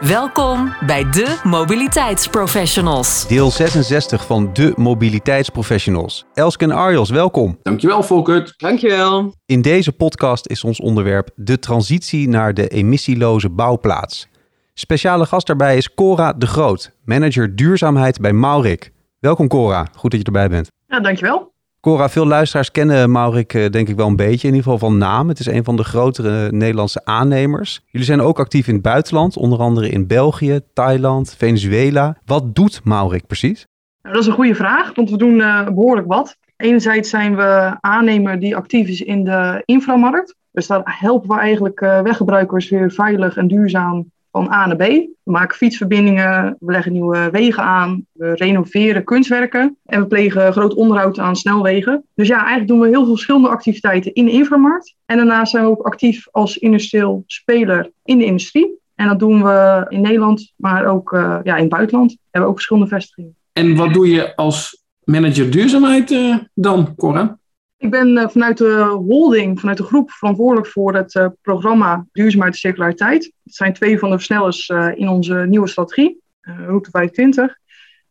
Welkom bij de Mobiliteitsprofessionals. Deel 66 van de Mobiliteitsprofessionals. Elske en Arjos, welkom. Dankjewel Volkert. Dankjewel. In deze podcast is ons onderwerp de transitie naar de emissieloze bouwplaats. Speciale gast daarbij is Cora de Groot, manager duurzaamheid bij Maurik. Welkom Cora, goed dat je erbij bent. Ja, dankjewel. Cora, veel luisteraars kennen Maurik eh, denk ik wel een beetje, in ieder geval van naam. Het is een van de grotere Nederlandse aannemers. Jullie zijn ook actief in het buitenland, onder andere in België, Thailand, Venezuela. Wat doet Maurik precies? Nou, dat is een goede vraag, want we doen uh, behoorlijk wat. Enerzijds zijn we aannemer die actief is in de inframarkt. Dus daar helpen we eigenlijk uh, weggebruikers weer veilig en duurzaam van A naar B. We maken fietsverbindingen, we leggen nieuwe wegen aan, we renoveren kunstwerken en we plegen groot onderhoud aan snelwegen. Dus ja, eigenlijk doen we heel veel verschillende activiteiten in de inframarkt. En daarnaast zijn we ook actief als industrieel speler in de industrie. En dat doen we in Nederland, maar ook uh, ja, in het buitenland. We hebben ook verschillende vestigingen. En wat doe je als manager duurzaamheid uh, dan, Cora? Ik ben uh, vanuit de holding, vanuit de groep, verantwoordelijk voor het uh, programma Duurzaamheid en Circulariteit. Het zijn twee van de versnellers uh, in onze nieuwe strategie, Route 25.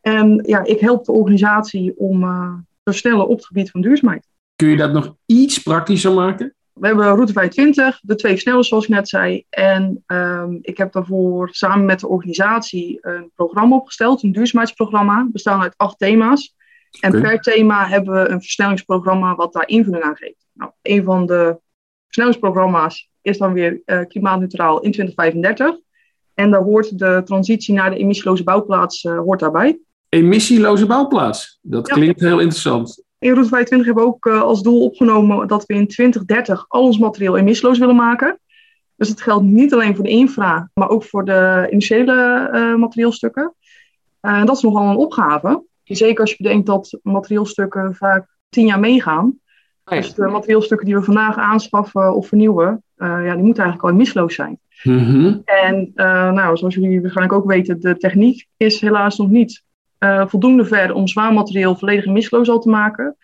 En ja, ik help de organisatie om te versnellen op het gebied van duurzaamheid. Kun je dat nog iets praktischer maken? We hebben Route 25, de twee versnellers zoals ik net zei. En um, ik heb daarvoor samen met de organisatie een programma opgesteld, een duurzaamheidsprogramma, bestaande uit acht thema's. En okay. per thema hebben we een versnellingsprogramma wat daar invulling aan geeft. Nou, een van de versnellingsprogramma's is dan weer uh, klimaatneutraal in 2035. En daar hoort de transitie naar de emissieloze bouwplaats uh, hoort daarbij. Emissieloze bouwplaats, dat ja. klinkt heel interessant. In Route 25 hebben we ook uh, als doel opgenomen dat we in 2030 al ons materieel emissieloos willen maken. Dus dat geldt niet alleen voor de infra, maar ook voor de initiële materieelstukken. dat is nogal een opgave. Zeker als je bedenkt dat materieelstukken vaak tien jaar meegaan. Oh ja. Dus de materieelstukken die we vandaag aanschaffen of vernieuwen, uh, ja, die moeten eigenlijk al misloos zijn. Mm -hmm. En uh, nou, zoals jullie waarschijnlijk ook weten, de techniek is helaas nog niet uh, voldoende ver om zwaar materieel volledig misloos al te maken.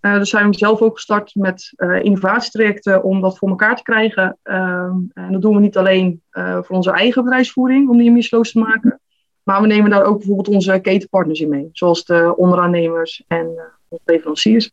dus zijn we zelf ook gestart met innovatietrajecten om dat voor elkaar te krijgen. Ehm, en dat doen we niet alleen voor onze eigen bedrijfsvoering om die misloos te maken. Maar we nemen daar ook bijvoorbeeld onze ketenpartners in mee, zoals de onderaannemers en uh, onze leveranciers.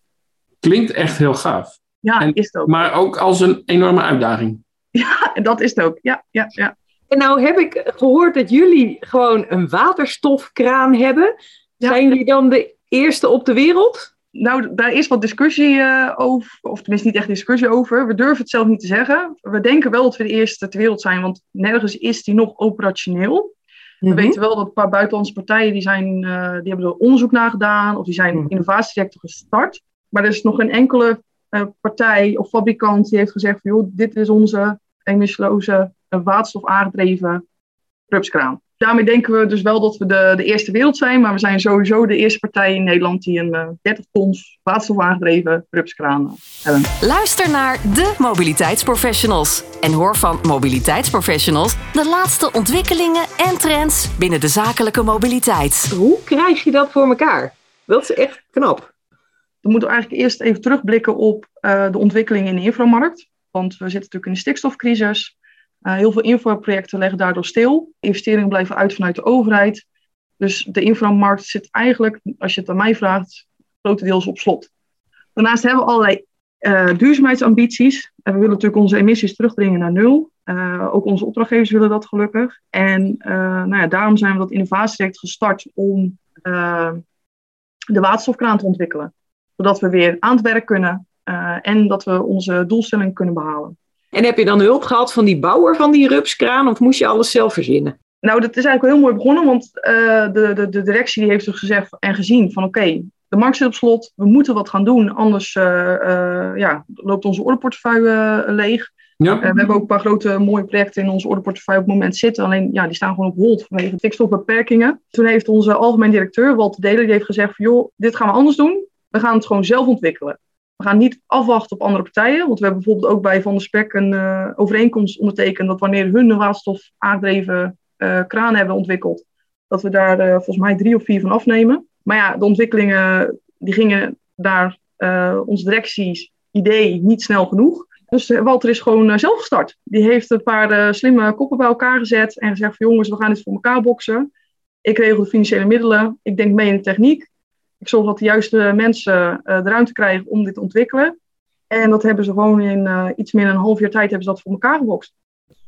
Klinkt echt heel gaaf. Ja, en, is het ook. Maar ook als een enorme uitdaging. Ja, dat is het ook. Ja, ja, ja. En nou heb ik gehoord dat jullie gewoon een waterstofkraan hebben. Ja. Zijn jullie dan de eerste op de wereld? Nou, daar is wat discussie uh, over, of tenminste niet echt discussie over. We durven het zelf niet te zeggen. We denken wel dat we de eerste ter wereld zijn, want nergens is die nog operationeel. We -hmm. weten wel dat een paar buitenlandse partijen die, zijn, uh, die hebben er onderzoek naar gedaan of die zijn -hmm. innovatietrajecten gestart. Maar er is nog geen enkele uh, partij of fabrikant die heeft gezegd van joh, dit is onze emissieloze uh, waterstof aangedreven rupskraan. Daarmee denken we dus wel dat we de, de eerste wereld zijn, maar we zijn sowieso de eerste partij in Nederland die een uh, 30 tons waterstof aangedreven rupskraan hebben. Luister naar de mobiliteitsprofessionals en hoor van mobiliteitsprofessionals de laatste ontwikkelingen en trends binnen de zakelijke mobiliteit. Hoe krijg je dat voor elkaar? Dat is echt knap. We moeten eigenlijk eerst even terugblikken op uh, de ontwikkelingen in de inframarkt. Want we zitten natuurlijk in een stikstofcrisis. Uh, heel veel infraprojecten leggen daardoor stil. Investeringen blijven uit vanuit de overheid. Dus de inframarkt zit eigenlijk, als je het aan mij vraagt, grotendeels op slot. Daarnaast hebben we allerlei uh, duurzaamheidsambities. En we willen natuurlijk onze emissies terugdringen naar nul. Uh, ook onze opdrachtgevers willen dat gelukkig. En nou ja, daarom zijn we dat innovatietraject gestart om de waterstofkraan te ontwikkelen. Zodat we weer aan het werk kunnen en dat we onze doelstelling kunnen behalen. En heb je dan hulp gehad van die bouwer van die rupskraan of moest je alles zelf verzinnen? Nou, dat is eigenlijk wel heel mooi begonnen, want uh, de, de, de directie die heeft dus gezegd en gezien van oké, okay, de markt zit op slot, we moeten wat gaan doen, anders uh, uh, ja, loopt onze ordeportefeuille leeg. Ja. we hebben ook een paar grote mooie projecten in onze orderportefeuille op het moment zitten. Alleen ja, die staan gewoon op hold vanwege stikstofbeperkingen. Toen heeft onze algemeen directeur, Walter Delen, die heeft gezegd van joh, dit gaan we anders doen. We gaan het gewoon zelf ontwikkelen. We gaan niet afwachten op andere partijen. Want we hebben bijvoorbeeld ook bij Van der Spek een uh, overeenkomst ondertekend dat wanneer hun een waterstof aangedreven uh, kraan hebben ontwikkeld, dat we daar uh, volgens mij drie of vier van afnemen. Maar ja, de ontwikkelingen die gingen daar onze directies idee niet snel genoeg. Dus Walter is gewoon zelf gestart. Die heeft een paar slimme koppen bij elkaar gezet en gezegd van jongens, we gaan dit voor elkaar boksen. Ik regel de financiële middelen, ik denk mee in de techniek. Ik zorg dat de juiste mensen uh, de ruimte krijgen om dit te ontwikkelen. En dat hebben ze gewoon in uh, iets meer dan een half jaar tijd hebben ze dat voor elkaar gebokst.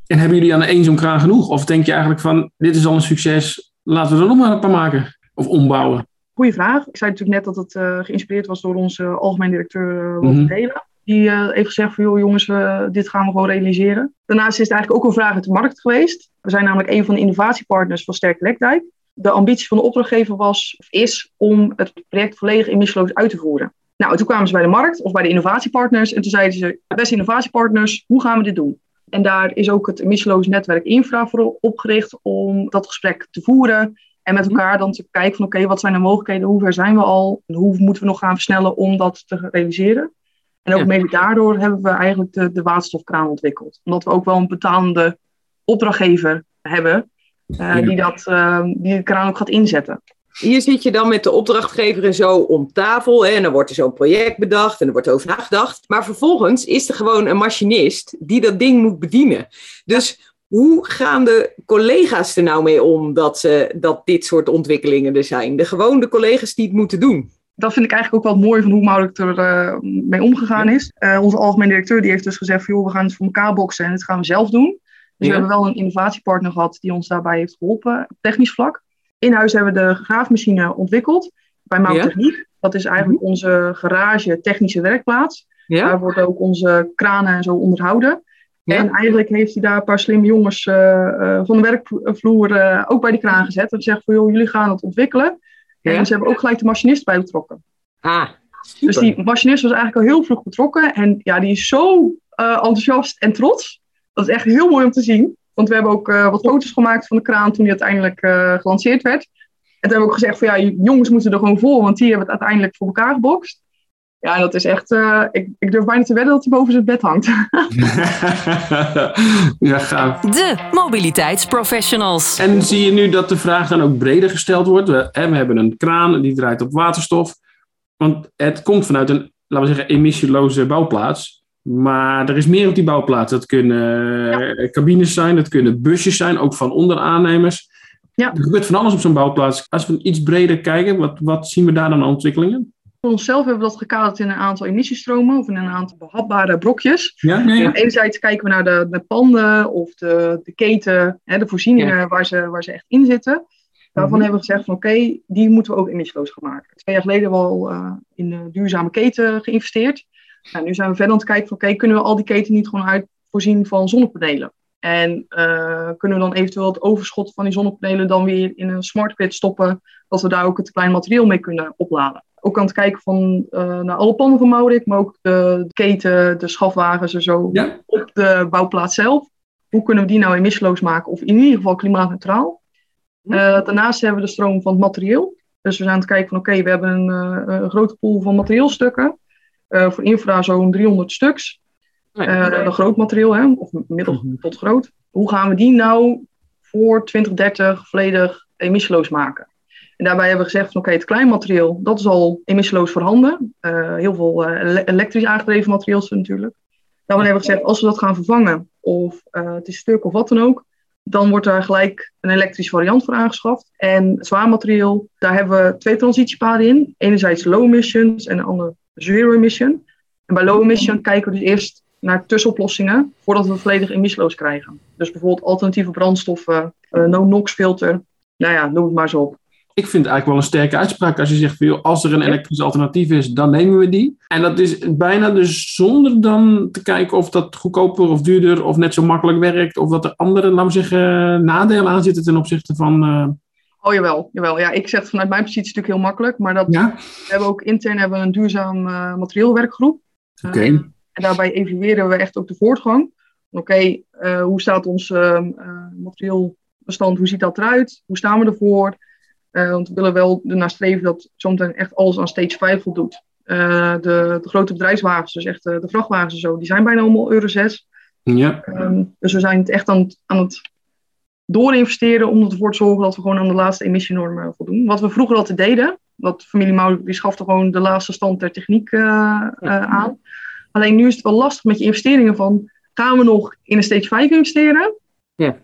En hebben jullie aan één zo'n kraan genoeg? Of denk je eigenlijk van, dit is al een succes, laten we er nog maar een paar maken? Of ombouwen? Goeie vraag. Ik zei natuurlijk net dat het uh, geïnspireerd was door onze algemeen directeur Walter mm -hmm. Delen. Die heeft gezegd van, joh jongens, dit gaan we gewoon realiseren. Daarnaast is het eigenlijk ook een vraag uit de markt geweest. We zijn namelijk een van de innovatiepartners van Sterk Lekdijk de ambitie van de opdrachtgever was, of is, om het project volledig emissieloos uit te voeren. Nou, toen kwamen ze bij de markt of bij de innovatiepartners en toen zeiden ze, beste innovatiepartners, hoe gaan we dit doen? En daar is ook het emissieloos netwerk infra voor opgericht om dat gesprek te voeren en met elkaar dan te kijken van oké, wat zijn de mogelijkheden, hoe ver zijn we al, en hoe moeten we nog gaan versnellen om dat te realiseren. En ook ja. mede daardoor hebben we eigenlijk de, de waterstofkraan ontwikkeld. Omdat we ook wel een betalende opdrachtgever hebben uh, die, dat, uh, die de kraan ook gaat inzetten. Hier zit je dan met de opdrachtgever en zo om tafel. Hè, en dan wordt er zo'n project bedacht en er wordt over nagedacht. Maar vervolgens is er gewoon een machinist die dat ding moet bedienen. Dus hoe gaan de collega's er nou mee om dat, ze, dat dit soort ontwikkelingen er zijn? De gewone collega's die het moeten doen. Dat vind ik eigenlijk ook wel mooi van hoe Maurits er uh, mee omgegaan is. onze algemeen directeur die heeft dus gezegd: van, joh, we gaan het voor elkaar boksen en dit gaan we zelf doen. Dus ja. we hebben wel een innovatiepartner gehad die ons daarbij heeft geholpen op technisch vlak. In huis hebben we de graafmachine ontwikkeld bij Mouw ja. Techniek. Dat is eigenlijk onze garage technische werkplaats. Ja. Daar worden ook onze kranen en zo onderhouden. En eigenlijk heeft hij daar een paar slimme jongens uh, uh, van de werkvloer uh, ook bij die kraan gezet. En gezegd van, joh, jullie gaan het ontwikkelen. En ze hebben ook gelijk de machinist bij betrokken. Ah, super. Dus die machinist was eigenlijk al heel vroeg betrokken. En ja, die is zo enthousiast en trots. Dat is echt heel mooi om te zien. Want we hebben ook uh, wat foto's gemaakt van de kraan toen die uiteindelijk uh, gelanceerd werd. En toen hebben we ook gezegd van ja, jongens moeten er gewoon voor, want die hebben het uiteindelijk voor elkaar gebokst. Ja, dat is echt, uh, ik, ik durf bijna te wedden dat hij boven zijn bed hangt. ja, gaaf. De mobiliteitsprofessionals. En zie je nu dat de vraag dan ook breder gesteld wordt? We, hè, we hebben een kraan die draait op waterstof. Want het komt vanuit een, laten we zeggen, emissieloze bouwplaats. Maar er is meer op die bouwplaats. Dat kunnen ja. cabines zijn, dat kunnen busjes zijn, ook van onderaannemers. Ja. Er gebeurt van alles op zo'n bouwplaats. Als we iets breder kijken, wat, wat zien we daar dan aan ontwikkelingen? Voor onszelf hebben we dat gekaderd in een aantal emissiestromen of in een aantal behapbare brokjes. Ja, ja, ja. Enerzijds kijken we naar de, de panden of de, de keten, hè, de voorzieningen waar, ze, waar ze echt in zitten. Daarvan mm-hmm. hebben we gezegd van oké, okay, die moeten we ook emissieloos gaan maken. Twee jaar geleden hebben we al uh, in de duurzame keten geïnvesteerd. Nou, nu zijn we verder aan het kijken van, oké, kunnen we al die keten niet gewoon uit voorzien van zonnepanelen? En uh, kunnen we dan eventueel het overschot van die zonnepanelen dan weer in een smart grid stoppen, dat we daar ook het klein materieel mee kunnen opladen? Ook aan het kijken van, uh, naar alle panden van Maurik, maar ook de, de keten, de schafwagens en zo ja. op de bouwplaats zelf. Hoe kunnen we die nou emissieloos maken of in ieder geval klimaatneutraal? Uh, daarnaast hebben we de stroom van het materieel. Dus we zijn aan het kijken van oké, okay, we hebben een, een grote pool van materieelstukken. Uh, voor infra zo'n 300 stuks. Uh, een groot materieel, hè, of middel Mhm. tot groot. Hoe gaan we die nou voor 2030 volledig emissieloos maken? En daarbij hebben we gezegd van oké, het klein materieel, dat is al emissieloos voorhanden. Uh, heel veel ele elektrisch aangedreven materiaal natuurlijk. Daarvan hebben we gezegd, als we dat gaan vervangen, of het is stuk of wat dan ook, dan wordt daar gelijk een elektrische variant voor aangeschaft. En het zwaar materieel, daar hebben we twee transitiepaden in. Enerzijds low emissions en de andere zero emission. En bij low emission kijken we dus eerst naar tussenoplossingen voordat we volledig emissieloos krijgen. Dus bijvoorbeeld alternatieve brandstoffen, uh, no-NOx filter. Nou ja, noem het maar zo op. Ik vind het eigenlijk wel een sterke uitspraak als je zegt, van, joh, als er een elektrisch alternatief is, dan nemen we die. En dat is bijna dus zonder dan te kijken of dat goedkoper of duurder of net zo makkelijk werkt. Of dat er andere, laten we zeggen, nadelen aan zitten ten opzichte van... Uh... Oh jawel, jawel. Ja, ik zeg vanuit mijn positie natuurlijk heel makkelijk. Maar dat, ja? we hebben ook intern hebben we een duurzaam uh, materieelwerkgroep. Oké. Okay. Uh, en daarbij evalueren we echt ook de voortgang. Oké, eh, hoe staat ons uh, materieelbestand, hoe ziet dat eruit? Hoe staan we ervoor? want we willen wel ernaar streven dat zometeen echt alles aan stage 5 voldoet. de, de, grote bedrijfswagens, dus echt de vrachtwagens en zo, die zijn bijna allemaal Euro 6. Ja. Ehm, dus we zijn het echt aan, aan het doorinvesteren om ervoor te zorgen dat we gewoon aan de laatste emissienormen voldoen. Wat we vroeger altijd deden, dat familie Maurik die schafte gewoon de laatste stand der techniek uh, aan. Alleen nu is het wel lastig met je investeringen van, gaan we nog in een stage 5 investeren? Ja.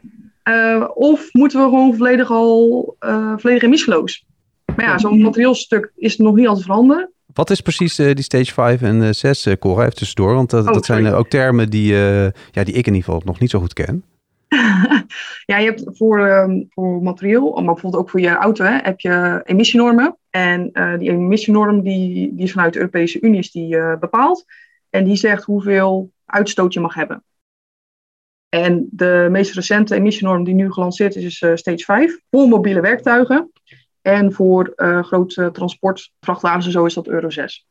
Uh, of moeten we gewoon volledig al uh, volledig emissieloos? Maar ja, zo'n materieelstuk is nog niet altijd voorhanden. Wat is precies uh, die stage 5 en 6, uh, Cora, even tussendoor? Want dat, Oh, dat zijn ook termen die, ja, die ik in ieder geval nog niet zo goed ken. ja, je hebt voor, um, voor materieel, maar bijvoorbeeld ook voor je auto, hè, heb je emissienormen. En uh, die emissienorm die, die is vanuit de Europese Unie is die, uh, bepaald. En die zegt hoeveel uitstoot je mag hebben. En de meest recente emissienorm die nu gelanceerd is, is uh, stage 5. Voor mobiele werktuigen. En voor grote transport, vrachtwagens en zo is dat euro 6.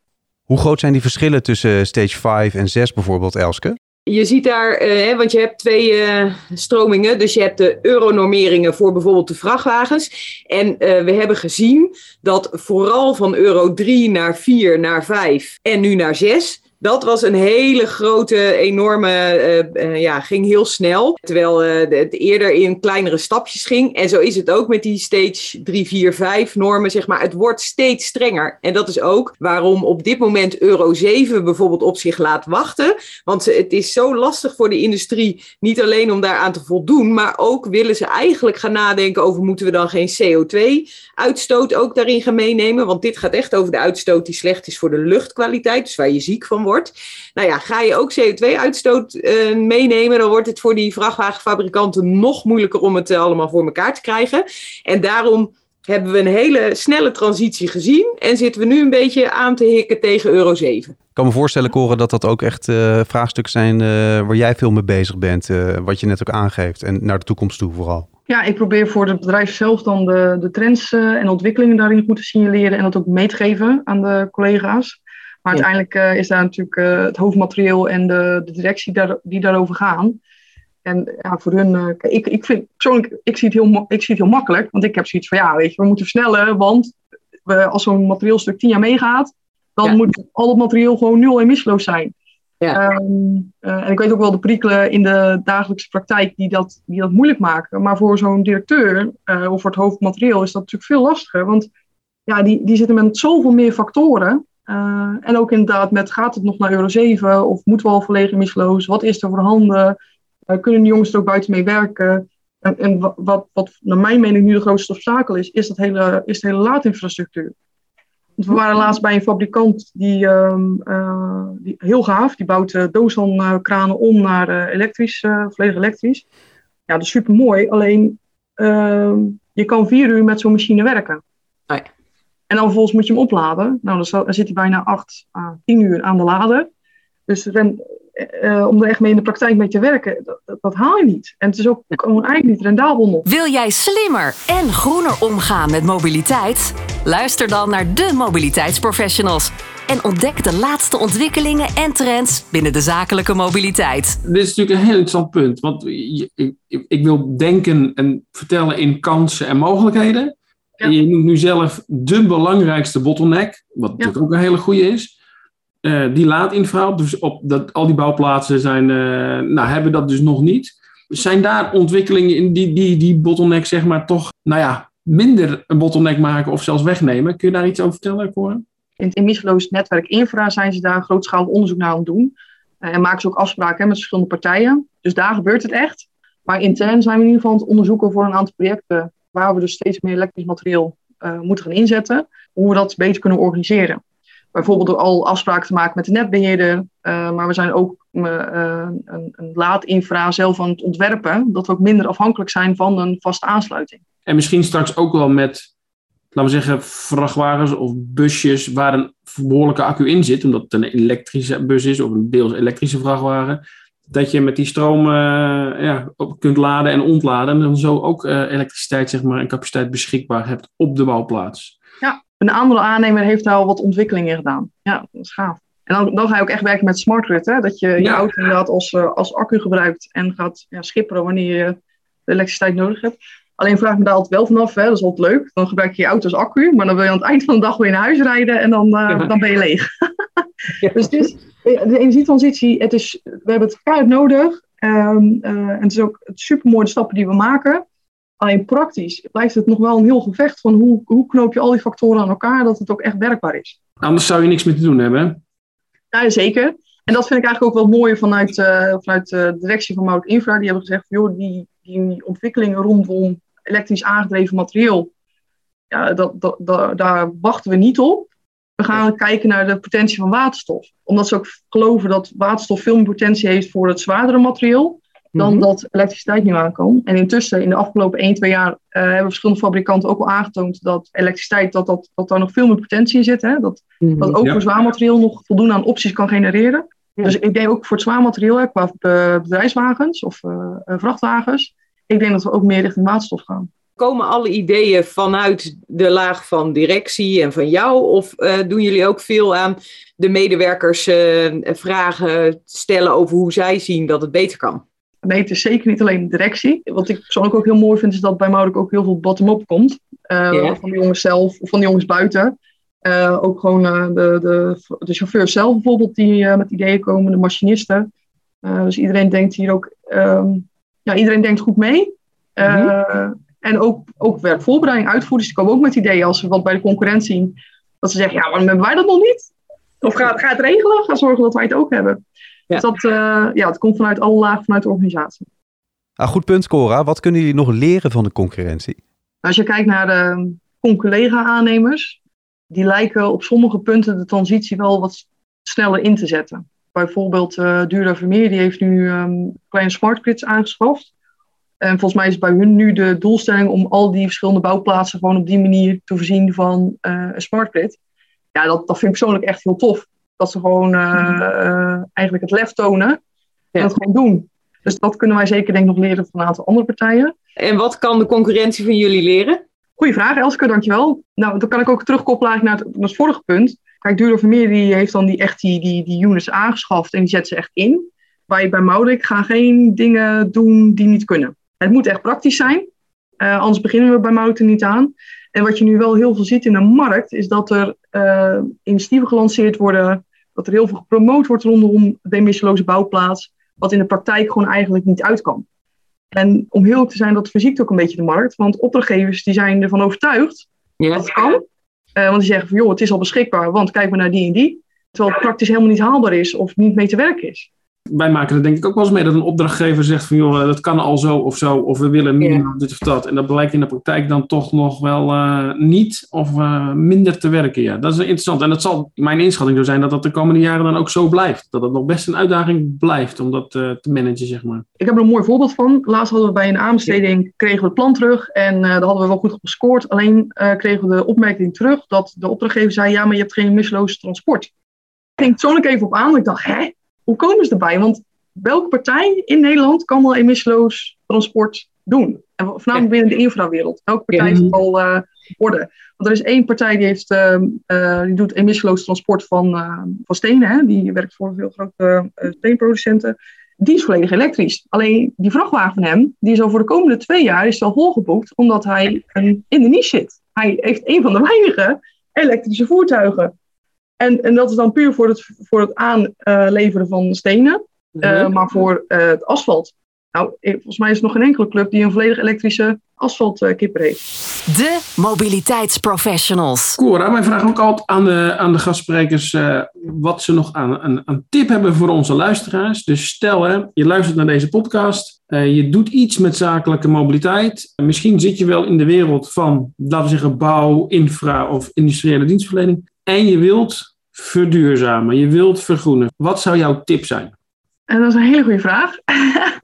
Hoe groot zijn die verschillen tussen stage 5 en 6 bijvoorbeeld, Elske? Je ziet daar, uh, want je hebt twee uh, stromingen. Dus je hebt de euronormeringen voor bijvoorbeeld de vrachtwagens. En uh, we hebben gezien dat vooral van euro 3 naar 4 naar 5 en nu naar 6 dat was een hele grote, enorme, uh, uh, ja, ging heel snel. Terwijl uh, het eerder in kleinere stapjes ging. En zo is het ook met die stage 3, 4, 5 normen, zeg maar. Het wordt steeds strenger. En dat is ook waarom op dit moment euro 7 bijvoorbeeld op zich laat wachten. Want het is zo lastig voor de industrie, niet alleen om daaraan te voldoen, maar ook willen ze eigenlijk gaan nadenken over moeten we dan geen CO2-uitstoot ook daarin gaan meenemen. Want dit gaat echt over de uitstoot die slecht is voor de luchtkwaliteit, dus waar je ziek van wordt. Nou ja, ga je ook CO2-uitstoot uh, meenemen, dan wordt het voor die vrachtwagenfabrikanten nog moeilijker om het uh, allemaal voor elkaar te krijgen. En daarom hebben we een hele snelle transitie gezien en zitten we nu een beetje aan te hikken tegen euro 7. Ik kan me voorstellen, Koren, dat dat ook echt uh, vraagstukken zijn waar jij veel mee bezig bent, wat je net ook aangeeft, en naar de toekomst toe vooral. Ja, ik probeer voor het bedrijf zelf dan de, de trends en ontwikkelingen daarin goed te signaleren en dat ook mee te geven aan de collega's. Maar ja. uiteindelijk uh, is daar natuurlijk uh, het hoofdmaterieel en de, de directie daar, die daarover gaan. En ja, voor hun, uh, ik, ik vind persoonlijk, ik zie, het heel, ik zie het heel makkelijk. Want ik heb zoiets van, ja, weet je, we moeten versnellen. Want we, als zo'n materieelstuk tien jaar meegaat, dan ja. moet al het materieel gewoon nu al emissieloos zijn. Ja. Um, en ik weet ook wel de perikelen in de dagelijkse praktijk die dat, die dat moeilijk maken. Maar voor zo'n directeur of voor het hoofdmaterieel is dat natuurlijk veel lastiger. Want ja, die, die zitten met zoveel meer factoren. Uh, en ook inderdaad met gaat het nog naar euro 7 of moeten we al volledig emissieloos? Wat is er voorhanden? Uh, kunnen de jongens er ook buiten mee werken? En, en wat, wat naar mijn mening nu de grootste obstakel is, is, dat hele, is de hele laadinfrastructuur. Want we waren laatst bij een fabrikant die, um, uh, die heel gaaf, die bouwt Dozan-kranen om naar elektrisch, volledig elektrisch. Ja, dat is super mooi. Alleen ehm, je kan vier uur met zo'n machine werken. En dan vervolgens moet je hem opladen. Nou, dan, dan zit hij bijna 8 à 10 uur aan de lader. Dus ren, uh, om er echt mee in de praktijk mee te werken, dat, dat, dat, haal je niet. En het is ook gewoon eigenlijk niet rendabel nog. Wil jij slimmer en groener omgaan met mobiliteit? Luister dan naar de mobiliteitsprofessionals. En ontdek de laatste ontwikkelingen en trends binnen de zakelijke mobiliteit. Dit is natuurlijk een heel interessant punt. Want ik, ik, ik wil denken en vertellen in kansen en mogelijkheden. Ja. Je noemt nu zelf de belangrijkste bottleneck, wat natuurlijk ook een hele goede is. Uh, die laadinfra, dus op dat, al die bouwplaatsen zijn, uh, nou, hebben dat dus nog niet. Zijn daar ontwikkelingen in die, die, die bottleneck, zeg maar, toch, nou ja, minder een bottleneck maken of zelfs wegnemen? Kun je daar iets over vertellen, Cora? In het emissieloos netwerk infra zijn ze daar grootschalig onderzoek naar aan het doen. Uh, en maken ze ook afspraken hè, met verschillende partijen. Dus daar gebeurt het echt. Maar intern zijn we in ieder geval aan het onderzoeken voor een aantal projecten waar we dus steeds meer elektrisch materieel uh, moeten gaan inzetten, hoe we dat beter kunnen organiseren. Bijvoorbeeld door al afspraken te maken met de netbeheerder, uh, maar we zijn ook uh, een, een laadinfra zelf aan het ontwerpen, dat we ook minder afhankelijk zijn van een vaste aansluiting. En misschien straks ook wel met, laten we zeggen, vrachtwagens of busjes waar een behoorlijke accu in zit, omdat het een elektrische bus is of een deels elektrische vrachtwagen, dat je met die stroom uh, ja, op kunt laden en ontladen. En dan zo ook uh, elektriciteit zeg maar, en capaciteit beschikbaar hebt op de bouwplaats. Ja, een andere aannemer heeft daar al wat ontwikkelingen gedaan. Ja, dat is gaaf. En dan, dan ga je ook echt werken met smart grid. Hè? Dat je je Ja. auto inderdaad als, eh, als accu gebruikt en gaat ja, schipperen wanneer je de elektriciteit nodig hebt. Alleen vraag me daar altijd wel vanaf. Hè? Dat is altijd leuk. Dan gebruik je je auto als accu. Maar dan wil je aan het eind van de dag weer naar huis rijden. En dan, eh, Ja. dan ben je leeg. Dus het is, de energietransitie, het is, we hebben het keihard nodig. Ehm, eh, en het is ook het supermooie stappen die we maken. Alleen praktisch blijft het nog wel een heel gevecht van hoe, hoe knoop je al die factoren aan elkaar dat het ook echt werkbaar is. Anders zou je niks meer te doen hebben. Ja, zeker. En dat vind ik eigenlijk ook wel mooi vanuit, eh, vanuit de directie van Mout Infra. Die hebben gezegd, joh, die, die ontwikkelingen rondom elektrisch aangedreven materieel, ja, dat, dat, dat- daar wachten we niet op. We gaan kijken naar de potentie van waterstof. Omdat ze ook geloven dat waterstof veel meer potentie heeft voor het zwaardere materieel dan Mhm. dat elektriciteit nu aankomt. En intussen, in de afgelopen 1, 2 jaar, eh, hebben verschillende fabrikanten ook al aangetoond dat elektriciteit, dat, dat, dat daar nog veel meer potentie in zit. Hè? Dat, dat ook Ja. voor zwaar materiaal nog voldoende aan opties kan genereren. Ja. Dus ik denk ook voor het zwaar materiaal, hè, qua eh, bedrijfswagens of eh, eh, vrachtwagens, ik denk dat we ook meer richting waterstof gaan. Komen alle ideeën vanuit de laag van directie en van jou? Of eh, doen jullie ook veel aan de medewerkers eh, vragen stellen over hoe zij zien dat het beter kan? Nee, het is zeker niet alleen directie. Wat ik persoonlijk ook heel mooi vind, is dat bij Moudek ook heel veel bottom-up komt. Eh. Van de jongens zelf of van de jongens buiten. Ook gewoon de, de, de chauffeurs zelf bijvoorbeeld die met ideeën komen, de machinisten. Dus iedereen denkt hier ook, ehm, ja, iedereen denkt goed mee. Eh, En ook, ook werkvoorbereiding, uitvoerders, die komen ook met ideeën als ze wat bij de concurrent zien. Dat ze zeggen, ja, waarom hebben wij dat nog niet? Of ga, ga het regelen, ga zorgen dat wij het ook hebben. Ja. Dus dat, eh, ja, het komt vanuit alle lagen vanuit de organisatie. Ah, goed punt, Cora. Wat kunnen jullie nog leren van de concurrentie? Als je kijkt naar de collega-aannemers, die lijken op sommige punten de transitie wel wat sneller in te zetten. Bijvoorbeeld eh Dura Vermeer, die heeft nu ehm, kleine smart grids aangeschaft. En volgens mij is bij hun nu de doelstelling om al die verschillende bouwplaatsen gewoon op die manier te voorzien van eh, een smart grid. Ja, dat, dat vind ik persoonlijk echt heel tof. Dat ze gewoon eh, eh, eigenlijk het lef tonen en Ja. het gewoon doen. Dus dat kunnen wij zeker denk ik nog leren van een aantal andere partijen. En wat kan de concurrentie van jullie leren? Goeie vraag, Elske, dankjewel. Nou, dan kan ik ook terugkoppelen eigenlijk naar het, naar het vorige punt. Kijk, Duro Vermeer die heeft dan die, echt die, die, die units aangeschaft en die zet ze echt in. Wij bij Maurik gaan geen dingen doen die niet kunnen. Het moet echt praktisch zijn, eh, anders beginnen we bij er niet aan. En wat je nu wel heel veel ziet in de markt, is dat er eh, initiatieven gelanceerd worden, dat er heel veel gepromoot wordt rondom de emissieloze bouwplaats, wat in de praktijk gewoon eigenlijk niet uit kan. En om heel te zijn, dat verziekt ook een beetje de markt. Want opdrachtgevers die zijn ervan overtuigd dat het kan. Eh, want die zeggen van, joh, het is al beschikbaar, want kijk maar naar die en die. Terwijl het praktisch helemaal niet haalbaar is of niet mee te werken is. Wij maken er denk ik ook wel eens mee dat een opdrachtgever zegt van joh, dat kan al zo of zo. Of we willen minimaal dit of dat. En dat blijkt in de praktijk dan toch nog wel eh, niet of eh, minder te werken. Ja, dat is interessant. En dat zal mijn inschatting zo zijn dat dat de komende jaren dan ook zo blijft. Dat het nog best een uitdaging blijft om dat eh, te managen, zeg maar. Ik heb er een mooi voorbeeld van. Laatst hadden we bij een aanbesteding, kregen we het plan terug. En eh, daar hadden we wel goed op gescoord. Alleen eh, kregen we de opmerking terug dat de opdrachtgever zei, ja, maar je hebt geen misloos transport. Ik ging persoonlijk even op aan, want ik dacht, hè, hoe komen ze erbij? Want welke partij in Nederland kan wel emissieloos transport doen? En voornamelijk binnen de infrawereld. Welke partij is al eh orde? Want er is één partij die, heeft, ehm, eh, die doet emissieloos transport van, eh, van stenen. Hè? Die werkt voor veel grote eh, steenproducenten. Die is volledig elektrisch. Alleen die vrachtwagen van hem, die is al voor de komende twee jaar is al volgeboekt, omdat hij een, in de niche zit. Hij heeft een van de weinige elektrische voertuigen. En, en dat is dan puur voor het, voor het aanleveren van stenen. Uh, maar voor uh, het asfalt. Nou, volgens mij is er nog geen enkele club die een volledig elektrische asfaltkipper heeft. De mobiliteitsprofessionals. Cora, wij vragen ook altijd aan de, aan de gastsprekers uh, wat ze nog aan een aan tip hebben voor onze luisteraars. Dus stel, hè, je luistert naar deze podcast, uh, je doet iets met zakelijke mobiliteit. misschien zit je wel in de wereld van, laten we zeggen, bouw, infra of industriële dienstverlening. En je wilt verduurzamen, je wilt vergroenen. Wat zou jouw tip zijn? En dat is een hele goede vraag.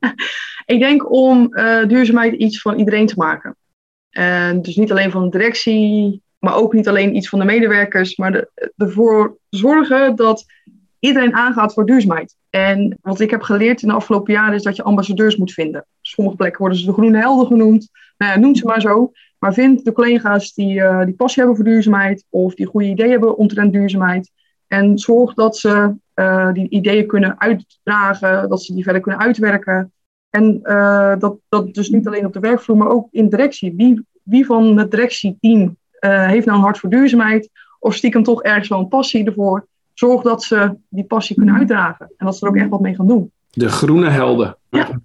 ik denk om uh, duurzaamheid iets van iedereen te maken. En dus niet alleen van de directie, maar ook niet alleen iets van de medewerkers, maar ervoor zorgen dat iedereen aangaat voor duurzaamheid. En wat ik heb geleerd in de afgelopen jaren is dat je ambassadeurs moet vinden. Sommige plekken worden ze de groene helden genoemd. Nou noem ze maar zo. Maar vind de collega's die, uh, die passie hebben voor duurzaamheid of die goede ideeën hebben omtrent duurzaamheid. En zorg dat ze uh, die ideeën kunnen uitdragen, dat ze die verder kunnen uitwerken. En uh, dat, dat dus niet alleen op de werkvloer, maar ook in directie. Wie, wie van het directieteam uh, heeft nou een hart voor duurzaamheid? Of stiekem toch ergens wel een passie ervoor? Zorg dat ze die passie kunnen uitdragen. En dat ze er ook echt wat mee gaan doen. De groene helden. Ja.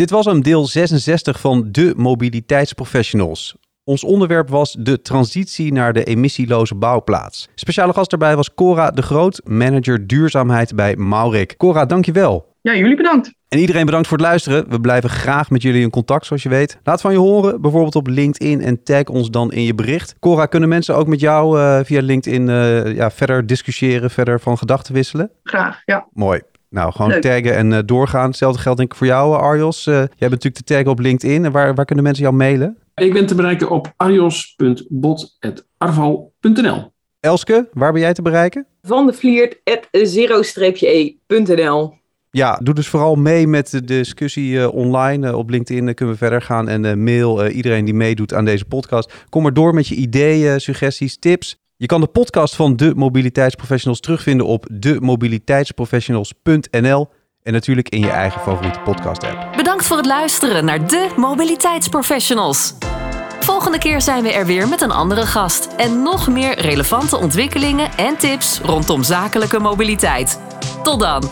Dit was hem deel 66 van de mobiliteitsprofessionals. Ons onderwerp was de transitie naar de emissieloze bouwplaats. Speciale gast daarbij was Cora de Groot, manager duurzaamheid bij Maurik. Cora, dankjewel. Ja, jullie bedankt. En iedereen bedankt voor het luisteren. We blijven graag met jullie in contact, zoals je weet. Laat van je horen, bijvoorbeeld op LinkedIn en tag ons dan in je bericht. Cora, kunnen mensen ook met jou uh, via LinkedIn uh, ja, verder discussiëren, verder van gedachten wisselen? Graag, ja. Mooi. Nou, gewoon Leuk. taggen en uh, doorgaan. Hetzelfde geldt denk ik voor jou, Arjos. jij bent natuurlijk te taggen op LinkedIn. En waar, waar kunnen mensen jou mailen? Ik ben te bereiken op arjos.bot.arval.nl. Elske, waar ben jij te bereiken? Van de Vliert, zero-e.nl. Ja, doe dus vooral mee met de discussie uh, online. Uh, op LinkedIn uh, kunnen we verder gaan. En mail iedereen die meedoet aan deze podcast. Kom maar door met je ideeën, suggesties, tips. Je kan de podcast van de Mobiliteitsprofessionals terugvinden op demobiliteitsprofessionals.nl. En natuurlijk in je eigen favoriete podcast app. Bedankt voor het luisteren naar de Mobiliteitsprofessionals. Volgende keer zijn we er weer met een andere gast. En nog meer relevante ontwikkelingen en tips rondom zakelijke mobiliteit. Tot dan!